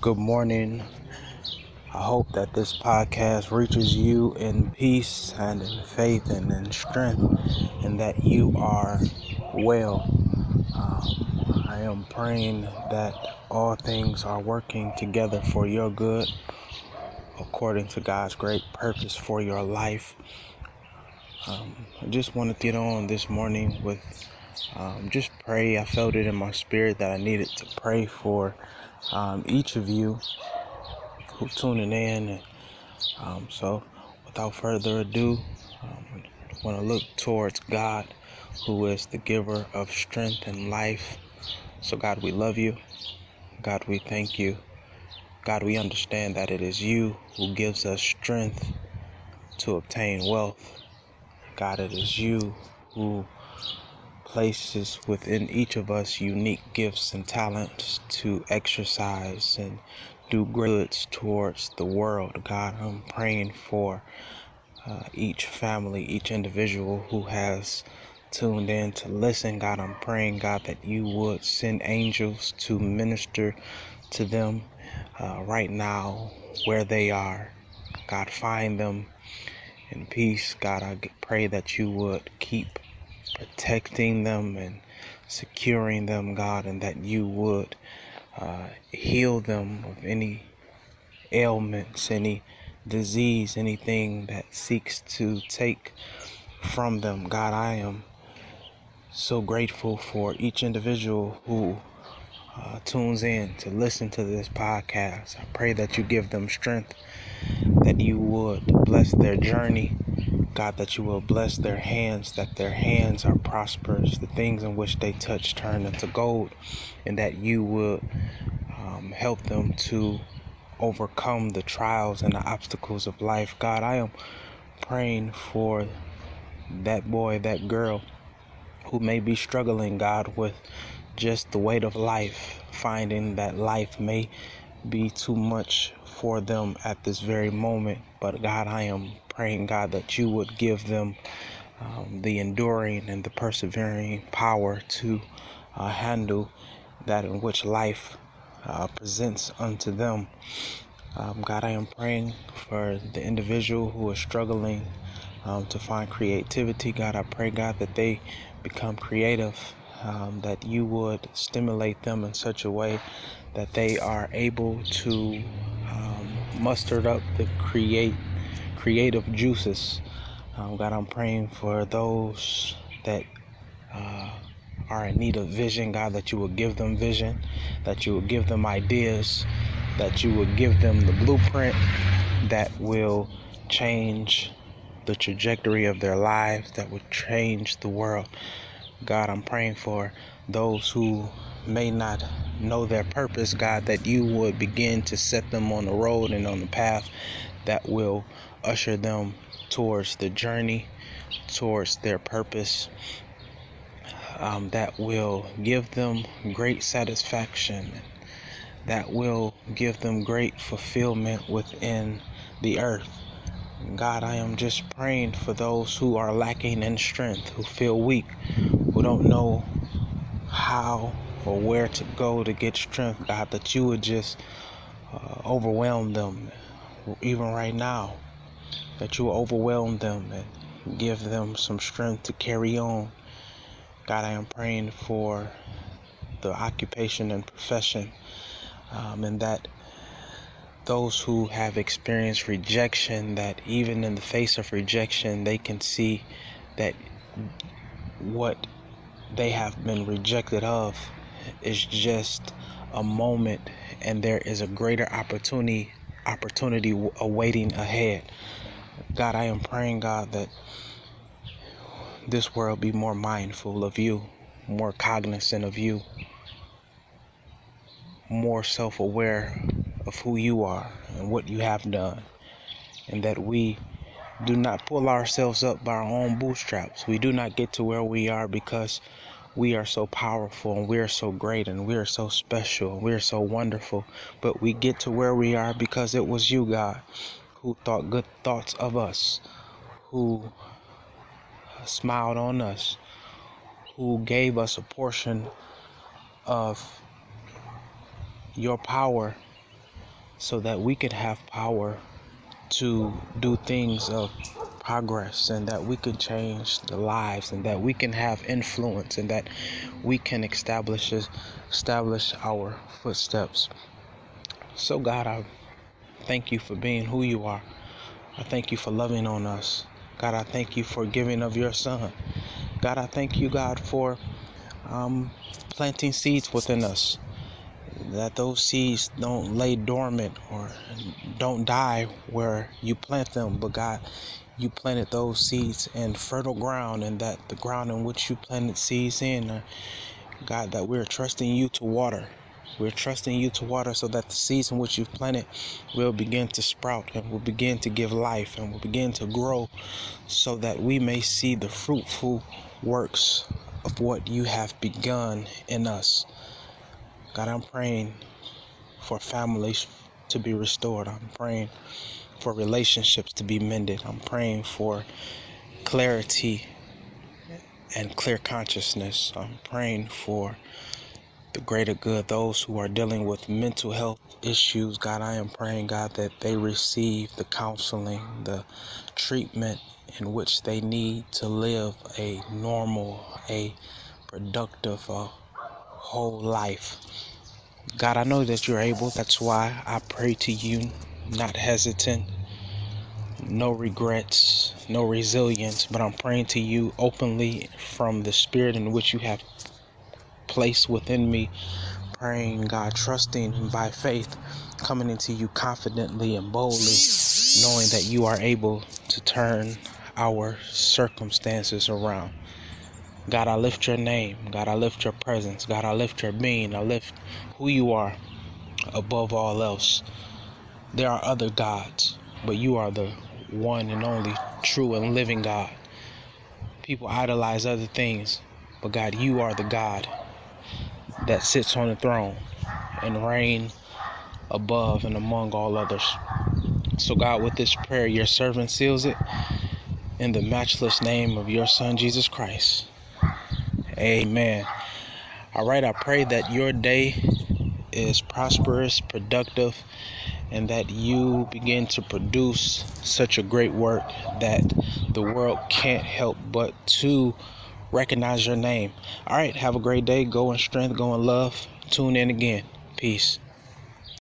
Good morning. I hope that this podcast reaches you in peace and in faith and in strength, and that you are well. Um, I am praying that all things are working together for your good, according to God's great purpose for your life. Um, I just want to get on this morning with um, just pray. I felt it in my spirit that I needed to pray for um, each of you who tuning in. Um, so, without further ado, um, I want to look towards God, who is the giver of strength and life. So, God, we love you. God, we thank you. God, we understand that it is you who gives us strength to obtain wealth. God, it is you who places within each of us unique gifts and talents to exercise and do goods towards the world. God, I'm praying for uh, each family, each individual who has tuned in to listen. God, I'm praying, God, that you would send angels to minister to them uh, right now where they are. God, find them in peace. God, I pray that you would keep protecting them and securing them, God, and that you would uh, heal them of any ailments, any disease, anything that seeks to take from them. God, I am so grateful for each individual who uh, tunes in to listen to this podcast. I pray that you give them strength, that you would bless their journey, God, that you will bless their hands, that their hands are prosperous, the things in which they touch turn into gold, and that you would um, help them to overcome the trials and the obstacles of life. God, I am praying for that boy, that girl who may be struggling, God, with just the weight of life, finding that life may be too much for them at this very moment. But God, I am praying, God, that you would give them um, the enduring and the persevering power to uh, handle that in which life uh, presents unto them. Um, God, I am praying for the individual who is struggling um, to find creativity. God, I pray, God, that they become creative, um, that you would stimulate them in such a way that they are able to um, muster up the create creative juices. Um, God, I'm praying for those that uh, are in need of vision, God, that you will give them vision, that you will give them ideas, that you will give them the blueprint that will change the trajectory of their lives, that would change the world. God, I'm praying for those who may not know their purpose, God, that you would begin to set them on the road and on the path that will usher them towards the journey, towards their purpose, um, that will give them great satisfaction, that will give them great fulfillment within the earth. God, I am just praying for those who are lacking in strength, who feel weak, who don't know how or where to go to get strength, God, that you would just uh, overwhelm them, even right now, that you overwhelm them and give them some strength to carry on. God, I am praying for the occupation and profession, um, and that those who have experienced rejection, that even in the face of rejection, they can see that what they have been rejected of is just a moment and there is a greater opportunity opportunity awaiting ahead. God, I am praying God that this world be more mindful of you, more cognizant of you, more self-aware of who you are and what you have done, and that we do not pull ourselves up by our own bootstraps. We do not get to where we are because we are so powerful and we are so great and we are so special and we are so wonderful. But we get to where we are because it was you, God, who thought good thoughts of us, who smiled on us, who gave us a portion of your power so that we could have power to do things of progress and that we can change the lives and that we can have influence and that we can establish establish our footsteps. So God, I thank you for being who you are. I thank you for loving on us. God, I thank you for giving of your son. God, I thank you, God, for um, planting seeds within us. That those seeds don't lay dormant or don't die where you plant them, but God, you planted those seeds in fertile ground, and that the ground in which you planted seeds in, uh, God, that we're trusting you to water. We're trusting you to water so that the seeds in which you've planted will begin to sprout and will begin to give life and will begin to grow so that we may see the fruitful works of what you have begun in us. God, I'm praying for families to be restored. I'm praying for relationships to be mended. I'm praying for clarity and clear consciousness. I'm praying for the greater good, those who are dealing with mental health issues. God, I am praying, God, that they receive the counseling, the treatment in which they need to live a normal, a productive, whole life. God, I know that you're able. That's why I pray to you, not hesitant, no regrets, no resilience, but I'm praying to you openly from the spirit in which you have placed within me. Praying, God, trusting by faith, coming into you confidently and boldly, knowing that you are able to turn our circumstances around. God, I lift your name. God, I lift your presence. God, I lift your being. I lift who you are above all else. There are other gods, but you are the one and only true and living God. People idolize other things, but God, you are the God that sits on the throne and reign above and among all others. So, God, with this prayer, your servant seals it in the matchless name of your Son, Jesus Christ. Amen. All right, I pray that your day is prosperous, productive, and that you begin to produce such a great work that the world can't help but to recognize your name. All right, have a great day. Go in strength, go in love. Tune in again. Peace.